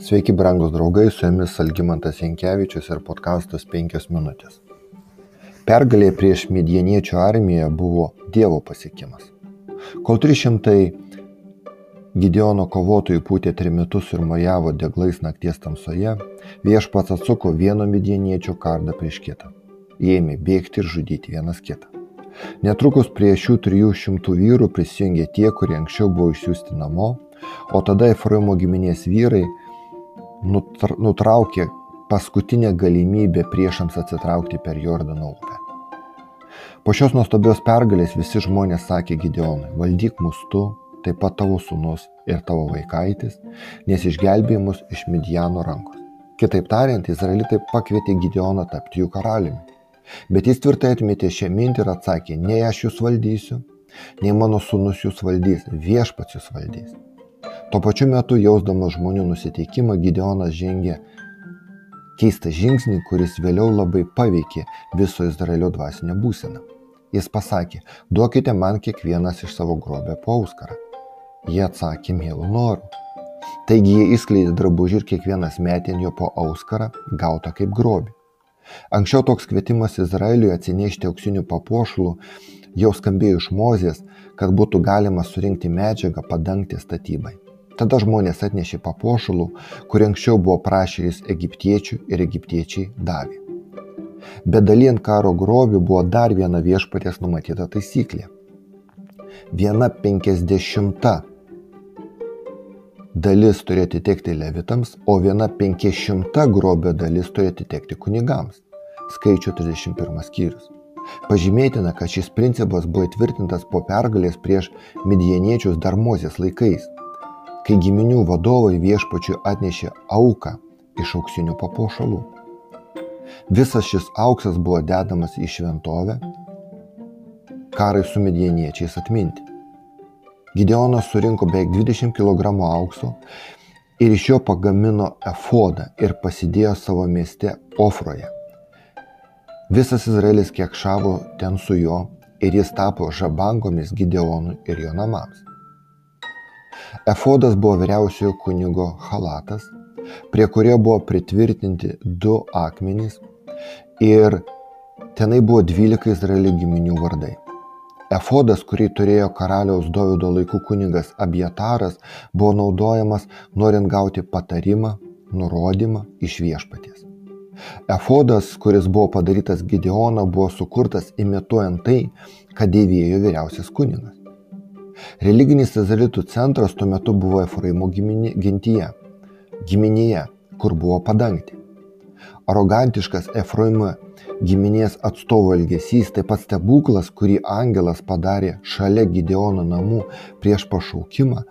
Sveiki, brangūs draugai, su jumis Algymantas Jankievičius ir podkastas 5 minutės. Pergalė prieš midieniečių armiją buvo Dievo pasiekimas. Kol 300 Gideono kovotojų pūtė trimitus ir mojavo deglais nakties tamsoje, viešpats atsuko vieno midieniečio kardą prieš kitą. Jie ėmė bėgti ir žudyti vienas kitą. Netrukus prie šių 300 vyrų prisijungė tie, kurie anksčiau buvo išsiųsti namo, o tada Efraimo giminės vyrai nutraukė paskutinę galimybę priešams atsitraukti per Jordano upę. Po šios nuostabios pergalės visi žmonės sakė Gideonui, valdyk mus tu, taip pat tavo sūnus ir tavo vaikaitis, nes išgelbėjai mus iš Midjano rankos. Kitaip tariant, izraelitai pakvietė Gideoną tapti jų karaliumi. Bet jis tvirtai atmetė šią mintį ir atsakė, nei aš jūs valdysiu, nei mano sūnus jūs valdys, viešpats jūs valdys. Tuo pačiu metu jausdamas žmonių nusiteikimą Gideonas žengė keistą žingsnį, kuris vėliau labai paveikė viso Izraelio dvasinę būseną. Jis pasakė, duokite man kiekvienas iš savo grobę po auskarą. Jie atsakė mielų norų. Taigi jie įskleidė drabužį ir kiekvienas metė jo po auskarą, gautą kaip grobį. Anksčiau toks kvietimas Izraeliui atsinešti auksinių papuošalų jau skambėjo iš Mozės, kad būtų galima surinkti medžiagą padangti statybai. Tada žmonės atnešė papuošalų, kurį anksčiau buvo prašyris egiptiečių ir egiptiečiai davė. Bet dalijant karo grobį buvo dar viena viešpatės numatyta taisyklė. Viena penkisdešimta dalis turi atitekti levitams, o viena penkišimta grobio dalis turi atitekti kunigams. Skaičių 31 skyrius. Pažymėtina, kad šis principas buvo įtvirtintas po pergalės prieš midieniečius dar mozės laikais kai giminių vadovai viešpačiui atnešė auką iš auksinių papuošalų. Visas šis auksas buvo dedamas į šventovę, karai su medieniečiais atminti. Gideonas surinko beveik 20 kg aukso ir iš jo pagamino efodą ir pasidėjo savo mieste Ofroje. Visas Izraelis kiek šavo ten su juo ir jis tapo žabangomis Gideonui ir jo namams. Efodas buvo vyriausiojo kunigo halatas, prie kurio buvo pritvirtinti du akmenys ir tenai buvo 12 Izraelio giminių vardai. Efodas, kurį turėjo karaliaus Dovido laikų kunigas Abietaras, buvo naudojamas norint gauti patarimą, nurodymą iš viešpaties. Efodas, kuris buvo padarytas Gideono, buvo sukurtas imituojant tai, ką dėvėjo vyriausias kunigas. Religinis izraelitų centras tuo metu buvo Efraimo gentyje, giminėje, kur buvo padangti. Arogantiškas Efraimo giminės atstovo elgesys, taip pat stebuklas, kurį angelas padarė šalia Gideono namų prieš pašaukimą,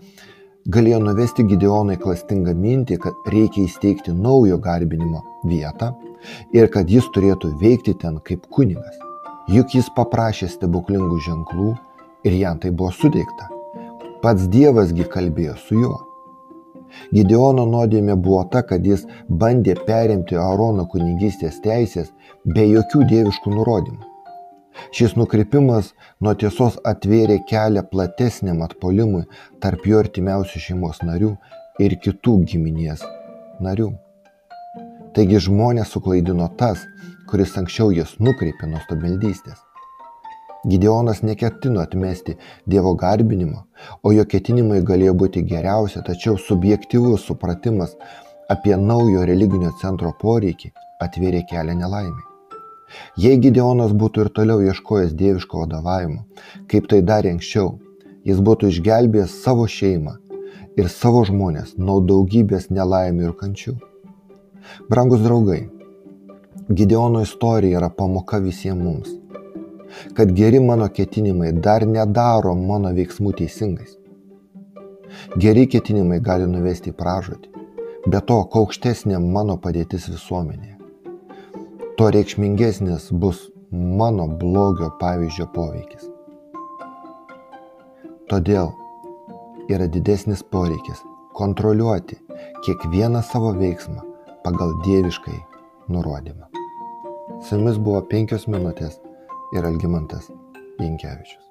galėjo nuvesti Gideoną į klastingą mintį, kad reikia įsteigti naujo garbinimo vietą ir kad jis turėtų veikti ten kaip kunigas. Juk jis paprašė stebuklingų ženklų, ir jam tai buvo suteikta. Pats Dievasgi kalbėjo su juo. Gideono nuodėmė buvo ta, kad jis bandė perimti Aarono kunigystės teisės be jokių dieviškų nurodymų. Šis nukrypimas nuo tiesos atvėrė kelią platesniam atpolimui tarp jo artimiausių šeimos narių ir kitų giminės narių. Taigi žmonės suklaidino tas, kuris anksčiau jas nukreipė nuo stabmeldystės. Gideonas neketino atmesti Dievo garbinimo, o jo ketinimai galėjo būti geriausia, tačiau subjektivus supratimas apie naujo religinio centro poreikį atvėrė kelią nelaimį. Jei Gideonas būtų ir toliau ieškojęs dieviško vadovavimo, kaip tai darė anksčiau, jis būtų išgelbėjęs savo šeimą ir savo žmonės nuo daugybės nelaimių ir kančių. Brangus draugai, Gideono istorija yra pamoka visiems mums kad geri mano ketinimai dar nedaro mano veiksmų teisingais. Geri ketinimai gali nuvesti į pražūtį. Be to, kuo aukštesnė mano padėtis visuomenėje, tuo reikšmingesnis bus mano blogio pavyzdžio poveikis. Todėl yra didesnis poreikis kontroliuoti kiekvieną savo veiksmą pagal dieviškai nurodymą. Su jumis buvo penkios minutės ir Algimantas Jankevičius.